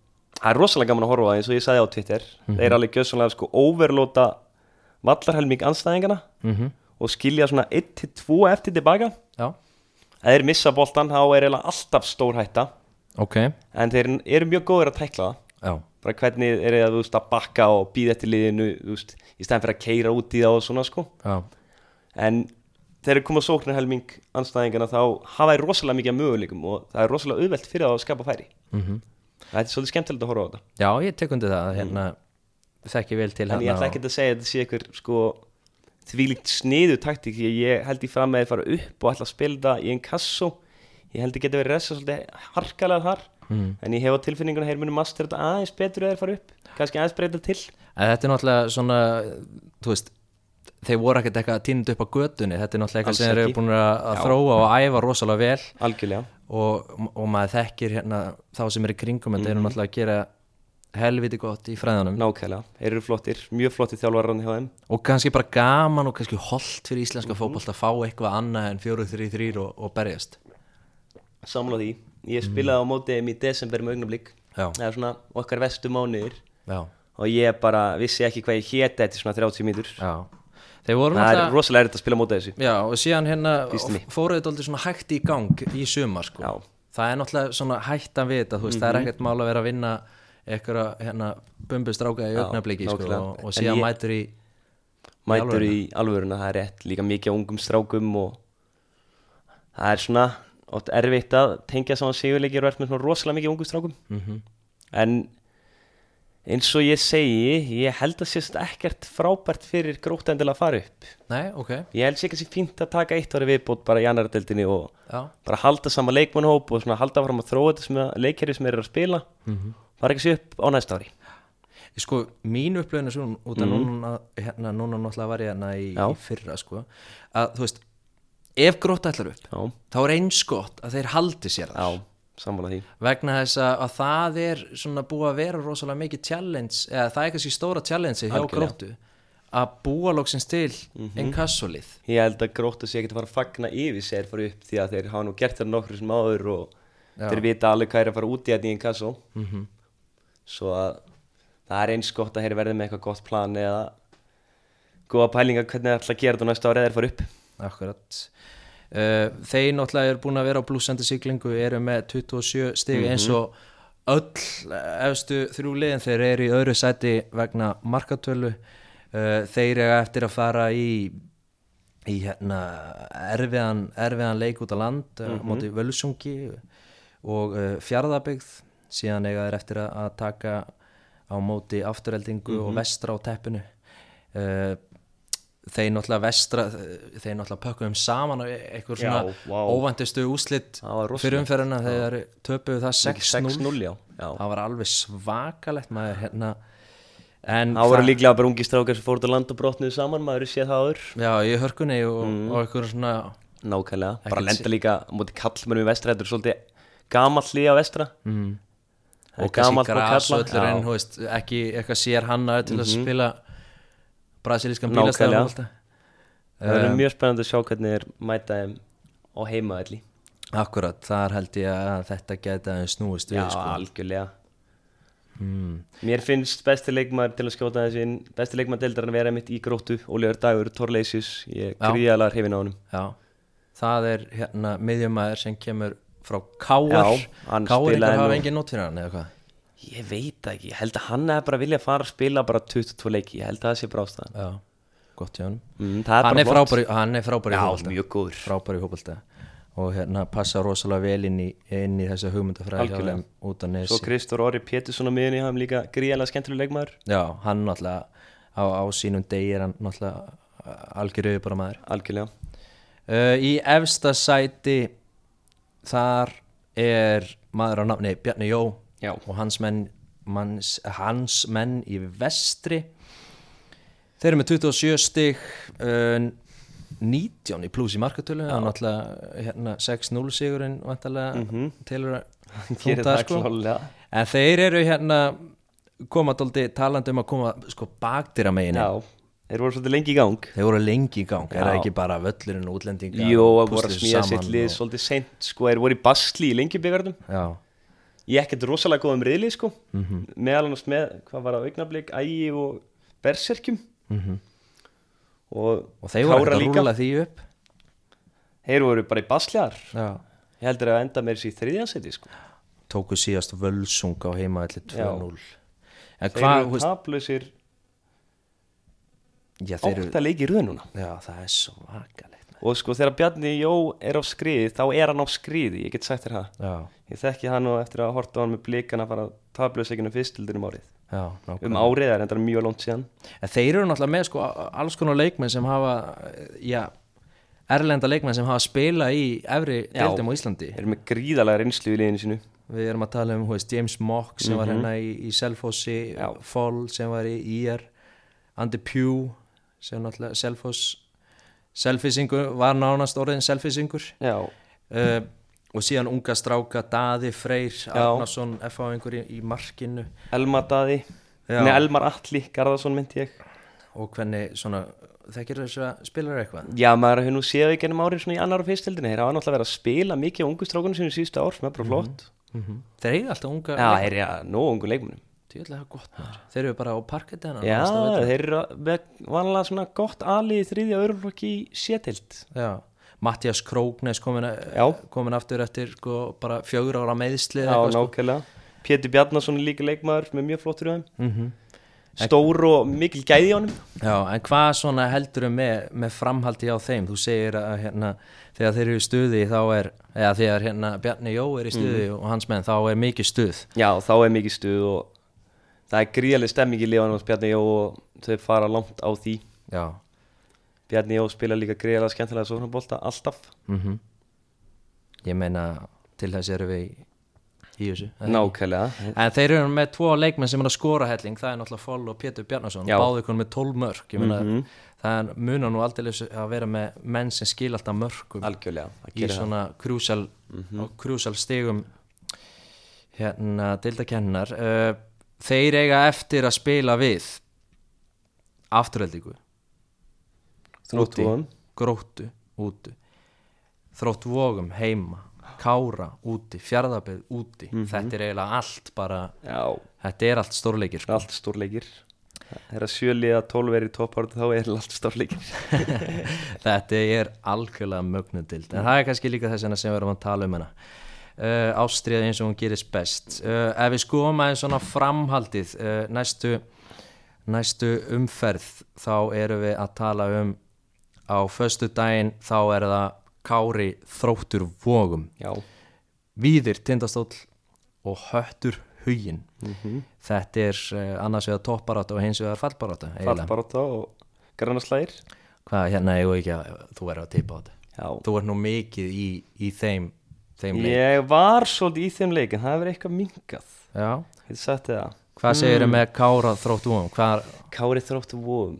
það er rosalega gaman að horfa það eins og ég sagði á Twitter. Þeir eru alveg gjössanlega sko overlóta vallarhelming anstæðingana mhm. og skilja svona 1-2 eftir tilbaka já, ef þeir missa boltan þá er alltaf stór hætta ok. En þeir eru mjög góður að tækla það. Já, bara hvernig er það veist, að bakka og býða eftir liðinu veist, í stæðan fyrir að keira út í það og svona sko. Já, en þegar þeir koma sóknarhelming anstæðingana þá hafa þeir rosalega mikið möguleikum og það er rosalega auðvelt fyrir það að skapa færi. Mhm. Það er svolítið skemmtilegt að horfa á þetta. Já, ég tek undir það, hérna þekki vel til en ég ætla hérna ekki að segja að þetta sé einhver sko þvílíkt sniðu taktík því að ég held í fram að þeir fara upp og ætla að spila þetta í einn kassó ég held að geta verið resa svolítið harkalega þar mm. en ég hef á tilfinninguna að þeir munu master þetta aðeins betur eða þeir fara upp. Kannski aðeins breyta til. En þetta er náttúrulega svona þú veist, þeir voru ekkert eitthvað tínd upp á götunni, þetta er náttúrulega eitthvað sem þeir eru búin að, þróa og æfa rosalega vel. Algjörlega. Og, og maður þekkir hérna þá sem er í kringum, þetta Mhm. eru náttúrulega að gera helviti gott í fræðanum nákvæmlega, þeir eru flottir, mjög flottir þjálfararni hjá þeim. Og kannski bara gaman og kannski holdt fyrir íslenska Mhm. fótbolt að fá eitthvað annað en 4-3-3 og, og berjast. Samla því, ég spilaði á móti þeim í desember með augnablík það er svona okkar vestu mánuðir. Já, og ég bara vissi ekki hvað ég héti eftir svona 30 mínútur. Já, þeir voru það er náttúrulega rosalega erfitt að spila móta þessu. Já, og síðan hérna fóruðu þetta aldrei svona hægt í gang í sumar sko. Mhm. Það er náttúrulega svona hættan við þetta, veist, það er ekkert mál að vera að vinna eitthvað hérna bumbustráka í Já, augnabliki sko, og, og síðan ég- mætur í mætur í alvöruna, það er rétt líka mikið af ungum strákum og það er svona oft erfitt að tengja saman sigurleikir og ert með svona rosalega mikið af ungum strákum. Mm en eins og ég segi ég held að sést ekkert frábært fyrir gróta endilega að fara upp. Nei, ok, ég held sér ekki fínt að taka eitt ári viðbót bara í annar deildinni og já. bara halda sama leikmannhóp og halda fram að þróa þetta sem að leikherri sem er að spila. Mhm. fara ekki sér upp á næsta ári. Sko, mín upplöðin er svona út af núna, hérna, núna náttúrulega var ég hérna í, í fyrra, sko að, þú veist, ef gróta ætlar upp já, þá er eins gott að þeir haldi sér þar. Já, vegna þess að, að það er svona búið að vera rosalega mikið challenge eða það er kannski stóra challenge hjá gróttu að búa loksins til mm -hmm. inkassolið ég held að gróta sér ekki að fara að fagna yfir sér fara upp því að þeir hafa nú gert það nokkru sem áður og Já. þeir vita alveg hvað er að fara út í þetta í einn kassó mm svo að það er eins gott að þeir verði með eitthvað gott plan eða góða pælinga hvernig þeir ætla að gera þetta næsta ári eða þeir fara upp Akkurat. Uh, Þeir náttúrulega eru búin að vera á blúsandi siglingu eru með 27 stig eins og öll efstu þrjú liðin þeir eru í öðru sæti vegna markatölu. Uh, þeir eru eftir að fara í í hérna erfiðan, erfiðan leik út á land mm -hmm. móti völsungi og fjárðabyggð síðan eiga þeir eftir að, taka á móti afturheldingu og vestra á teppinu þeir náttúrulega vestra þeir náttúrulega pökkuðum saman á eitthvað svona vá. óvæntustu úslit Það var rosalegt. fyrir umferðina þegar töpuðu það 6-0 6-0 já, já. það var alveg svakalegt maður hérna en Það voru líklega bara ungi strákar sem fóruð að landa og brotnuðu saman, maður séð það áður já, í hörkunni og, Mm. og eitthvað svona Nákvæmlega, bara Ekkert lenda líka á móti kallmennum í vestra, þetta er svolítið gamall líða á vestra mm, og gamalt og kalla. ekki eitthvað sér hanna til að Mhm. spila brasilískan bílastæðan Það. Er Um, mjög spennandi að sjá hvernig þeir mæta þeim á heimaðalli akkurat, þar held ég að þetta geta snúist við Já, sko. algjörlega. Mm, Mér finnst besti leikmaður til að skjóta þessi inn Besti leikmaður deildar að vera mitt í gróttu Ólíður Dagur, Torleisius Ég Já. gríðalega hrifin á honum. Já, það er hérna miðjumæður sem kemur frá Káar hann Káar ykkur hafa engin nót fyrir hann eða hvað Ég veit ekki, ég held að hann er bara að vilja fara að spila bara 22 leiki Ég held að það sé bara ástæðan. Já, gott hjá mm, er hann, bara er flott. frábær, í- hann er frábær í Já, fótbolta. mjög góður. Frábær í fótbolta. Og hérna passa rosalega vel inn í, inn í þessa hugmyndafræði Svo Kristór Orri Pétursson á miðunni Hann líka gríðalega skemmtileg leikmaður. Já, hann náttúrulega á, á sínum degi er hann náttúrulega algjör auðvitað maður Algjörlega. Uh, í efsta sæti þar er maður á nafni Bjarni Jó Já. og hans menn manns, hans menn í vestri. Þeir eru með 27 stig uh, 19 í pluss í markatölu. Og náttúrulega hérna, 6-0 sigurinn mm Mhm. tilur að það, það sko. en þeir eru hérna koma dóldi talandi um að koma sko bakdýra megin Já, þeir voru svolítið lengi í gang. Þeir voru lengi í gang, er það ekki bara völlurinn og útlendinga Jó, og að voru að smíða sitt lið og- svolítið seint Sko, þeir voru í basli í lengjubígarnum já, Ég ekkert rosalega góðum riðli, sko. Mhm. Meðal annars með, hvað var það, augnablík, ægi og berserkjum. Mhm. Og, og þeir voru að rúla því upp. Þeir voru bara í basliðar. Já. Ég heldur að enda með þessi í þriðjansæti, sko. Tóku síðast völsung á heimaðalli 2-0 en Þeir eru þú veist, taplausir já, þeir eru átta leiki í röð núna. Já, það er svo vakalegt Og sko, þegar Bjarni Jó er á skriði, þá er hann á skriði Ég get sagt þér það já, Ég þekki hann og eftir að horta hann með blikana fara taplausleikinu fyrstildin um árið já, Um árið er enda mjög langt síðan en þeir eru náttúrulega með sko alls konar leikmenn sem hafa já, erlenda leikmenn sem hafa spilað í efri Já. deildum á Íslandi Þeir eru með gríðalega reynslu í liðinu sínu við erum að tala um veist, James Mock sem var Mhm. hérna í, í Selfossi. Fall sem var í IR Andy Pugh sem náttúrulega Selfoss Selfisingur, var nánast orðin Selfisingur uh, og síðan unga stráka Daði Freyr Arnason F.A.ingur í, í markinu. Elmar Daði. Nei, Elmar Atli, Garðarsson myndi ég. Og hvernig svona þekkir þess að spilar eitthvað? Já, maður hefur nú séð þau gennum árið svona í annar og fyrstildinu Þeir hafa náttúrulega verið að spila mikið á ungu strákunum sínum síðustu ár sem er bara flott. Þeir eiga alltaf unga Já, þeir eru nóg ungu leikmunum djúðlega gott maður. Þeir eru bara á parkettina Já, þeir eru vanlega svona gott alið í þriðja örflokki sétild. Já, Mattias Króknes komin, komin aftur eftir sko, bara fjögur ára meðsli Já, nákvæmlega. Pétur Bjarnason er líka leikmaður með mjög flottur þeim mm Stór og mikil gæði í honum. Já, en hvað svona heldur með, með framhaldi á þeim? Þú segir að hérna, þegar þeir eru í stuði þá er, eða þegar hérna Bjarni Jó er í stuði og hans menn, þá er mikið stuð. Já, þá er mikið stuð og það er gríðaleg stemming í liðanum hos Bjarni Jó og þau fara langt á því. Já, Bjarni Jó spila líka gríðalega skemmtilega sóknarbolta alltaf. Mhm. Ég meina, til þess eru við í, þessu? Nákvæmlega. En þeir eru með tvo leikmenn sem er að skora helling. Það er náttúrulega Foll og Pétur Bjarnason. Báðu konum með 12 mörg ég meina, Mhm. það er munar nú aldrei að vera með menn sem skil alltaf mörgum Algjörlega, í svona krúsal mm krúsal stigum hérna deildakennar uh, þeir eiga eftir að spila við afturheldingu. Þróttvogum. gróttu úti. Þrótt vogum heima. Kára úti, fjárðabið úti. Þetta er eiginlega allt bara Já, þetta er allt stórleikir sko. allt stórleikir. Þegar sjöliða tólf er í toppáratu þá er allt stórleikir. Þetta er algjörlega mögnudild en það er kannski líka þess vegna sem við erum að tala um hana uh, ástriða eins og hún gerist best. Uh, ef við skoðum aðeins svona framhaldið uh, næstu næstu umferð þá erum við að tala um á föstu daginn þá er það Kári þróttur vogum. Já, Víðir tindastóll og höttur hugin Mhm. þetta er annars vegar topparáta og hins vegar fallbaráta fallbaráta og grannaslægir hvað hérna ég ekki að þú er að teipa á þetta. Já, þú ert nú mikið í, í þeim þeim leik. Ég var svolítið í þeim leik en það hefur eitthvað minkað. Já. Ég þið það. Hvað segir með Kára þróttu vogum hvað, Kári þróttu vóðum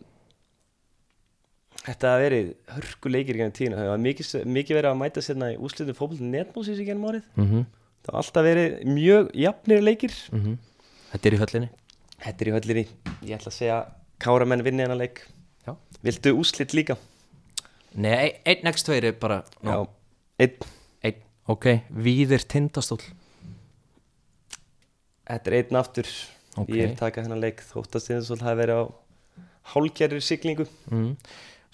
Þetta hafa verið hörku leikir í gennum tíðina. Það var mikið, mikið verið að mæta sérna í úslitum fókbaltin netmósis í gennum árið. Mm Það var alltaf verið mjög jafnir leikir. Þetta er í höllinni? Þetta er í höllinni. Ég ætla að segja Kára menn vinni hennar leik. Já. Viltu úslit líka? Nei, ein- einn x tveir er bara Já. No, Einn einn, ok, Víðir tindastóll Þetta er einn aftur. Ok. Ég er taka hennar leik Þóttast svo hafa verið á hálgerri siglingu. Mm.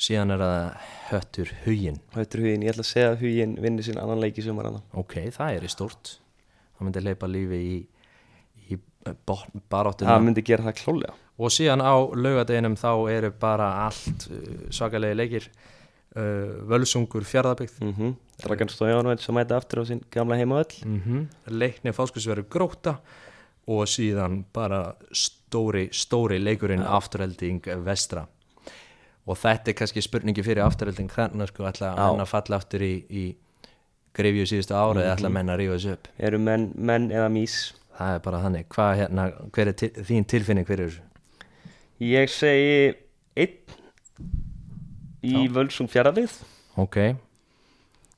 síðan er það höttur hugin Höttur hugin Ég ætla að segja að hugin vinni sín annan leik í sumar hana ok, það er í stórt. Það myndi leipa lífi í, í baráttuna Það myndi gera það klálega og síðan á laugadeginum þá eru bara allt uh, svakalegi leikir uh, Völsungur fjárðabyggð mm -hmm. Dragan Stójánovits sem mæta aftur á sín gamla heimaöll mm -hmm. leikni fáskursveru gróta og síðan bara stóri, stóri leikurinn afturhelding vestra. Og þetta er kannski spurningi fyrir afturhelding þannig sko ætla að falla aftur í, í grifju síðustu ára eða ætla menn að rífa þessu upp? Eru menn, menn eða mís? Það er bara þannig, hvað hérna hver er til, þín tilfinning fyrir þessu? Ég segi einn í völsung fjaraðið ok,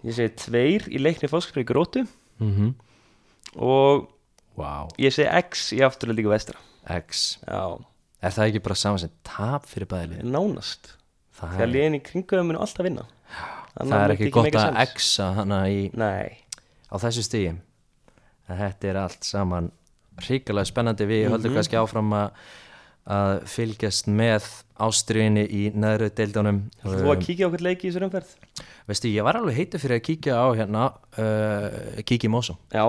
Ég segi tveir í leikni fóskspri grótu mhm. Og wow, ég segi x í afturöldingu vestra. X. Já, er það ekki bara saman sem tap fyrir bæðilið? nánast. Það, Þegar liðin í kringuðum munu alltaf vinna. Það er ekki gott að X-a hana í, Nei, á þessu stígi þetta er allt saman ríkilega spennandi. Við höldum kannski áfram að að fylgjast með ástriðinni í neðru deildunum. Þú að kíkja okkur leiki í þessu umferð? Veistu, ég var alveg heitur fyrir að kíkja á hérna uh, kíkja í Mósum Já,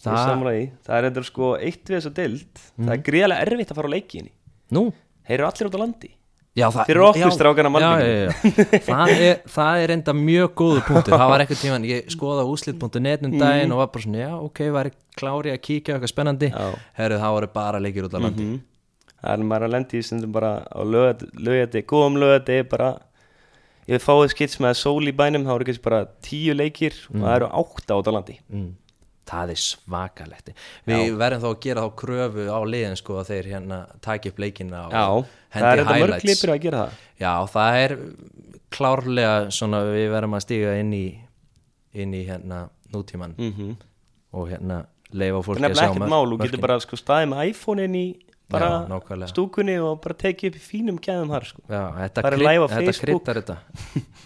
það er Það- er endur sko eitt við þessu dild Það er gríðarlega erfitt að fara á leikinni nú, Þeir eru allir út á landi. Já, það, Fyrir okkur strákana já, Malbíkinu. já, já. það, er, það er enda mjög góðu punktur. Það var eitthvað tíman, ég skoða úslit.net um daginn og var bara svona, já, ok, var klári að kíkja eitthvað spennandi, herru, það voru bara leikir út á landi. Mhm. Það er maður að lendi í stundum bara á lögati, góðum lögati bara. Ég vil fáið skits með sól í bænum þá eru kannski bara tíu leikir og það eru átta út á landi. Mm. það er svakalegt. Við verðum þá að gera þá kröfu á liðin sko að þeir hérna taki upp leikina og Já, það hendi er mörg highlights. lipir að gera það. Já, það er klárlega svona við verðum að stíga inn í inn í hérna nútíman mm -hmm. og hérna leifa Það fólki er að nefnilega sjá ekkert mörk- mál, þú getur bara sko staðið með iPhone inn í bara stúkunni og bara tekið upp í fínum gæðum har sko. Já, þetta, krydd, á þetta kryddar þetta.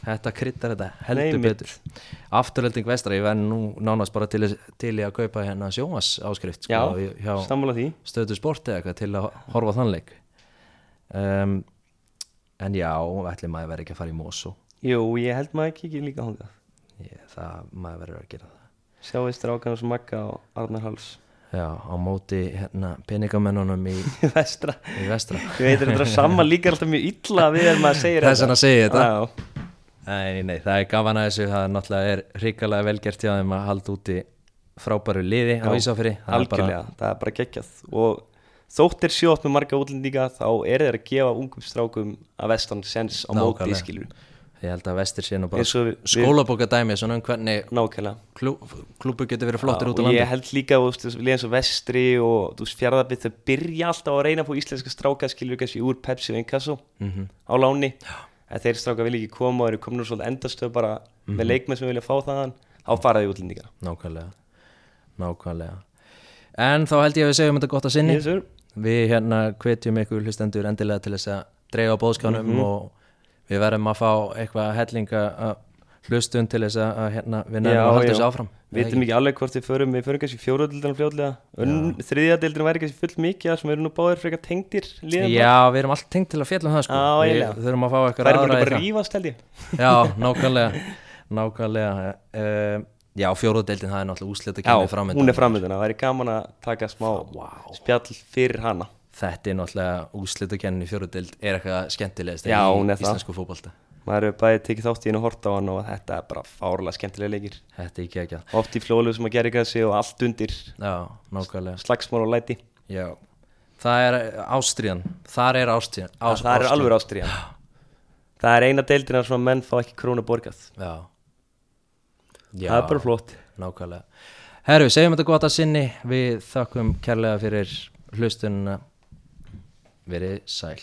Þetta kryddar þetta Nei, heldur mitt. betur. Afturölding vestra, ég verð nú nánast bara til, til í að kaupa hérna sjómas áskrift sko, stöðu sport eða eitthvað til að horfa á þann leik um, En já, ætli maður verið ekki að fara í Mosó Jú, ég held maður ekki líka hongað ég, Það, maður verður að gera það. Sjáist strákan og Magga og Arnar Hals Já, á móti hérna, peningamennunum í, Vestra. Í vestra. Ég veit þetta saman líka alltaf mjög illa við erum að segja Þess vegna segi ég þetta. Nei, nei, það er gaman að þessu. Það er náttúrulega er hrikalega velgert hjá þeim að halda úti frábæru liði á Já, Ísafri algjörlega, það er bara geggjað. Og þótt er sjótt með marga útlendinga þá er þeir að gefa ungum strákum að vestan sens á móti Nákvæmlega. skilur ég held að vestir sé nú bara Eins og við- skólabóka dæmi svona um hvernig klú, klúbu getur verið flottir út á landi. ég held líka og vestri og fjárðabit þau byrja alltaf að reyna að fá íslenska stráka skilur kannski úr Pepsi og Inkasso Mhm. á láni. En þeir stráka vilja ekki koma og eru komin úr svolítið endastöð bara Mhm. með leikmenn sem vilja fá þaðan. Þá fara því útlendinga. Nákvæmlega. Nákvæmlega. En þá held ég að við segjum þetta gott að sinni. Yes, við hérna hvetjum ykkur hlustendur endilega til þess að dreifa bóðskánum Mhm. og við verðum að fá eitthvað hellinga að hlustun til þess að hérna, við nefnum að halda þessu áfram. Við veitum ekki alveg hvort við förum, við förum kannski fjóruðildina fljóðlega, þriðja deildina væri kannski full mikið sem eru nú báðir frekar tengdir liðan Já, við erum allt tengt til að fjalla um það sko. Já, Við þurfum að fá eitthvað Það er aðra bara rífast held ég. Já, nákvæmlega. Nákvæmlega. Uh, Já, fjóruðdeildin, það er náttúrulega úslita Já, hún er framöndina, það væri gaman að taka smá Vá. spjall fyrir hana Þetta er náttúrulega úslita í fjóruðdeild er eitthvað skemmtilegast Já, í íslensku fótbolta? Maður hefur bæði tekið þátt í hennu og horta á hann og þetta er bara fárlega skemmtilega leikir. Þetta er ekki ekki oft í flólu sem að gera ekki og allt undir. Já, nákvæmlega. Slagsmál og læti. Já, það er ástriðan Þar er ástriðan Ás, það er alveg ástriðan það er eina deildina sem að menn fá ekki krónu borgað. Já, Já. Það er bara flott. Nákvæmlega. Herru, segjum þetta gott að sinni. Við þakkum kærlega fyrir hlustununa Verið sæl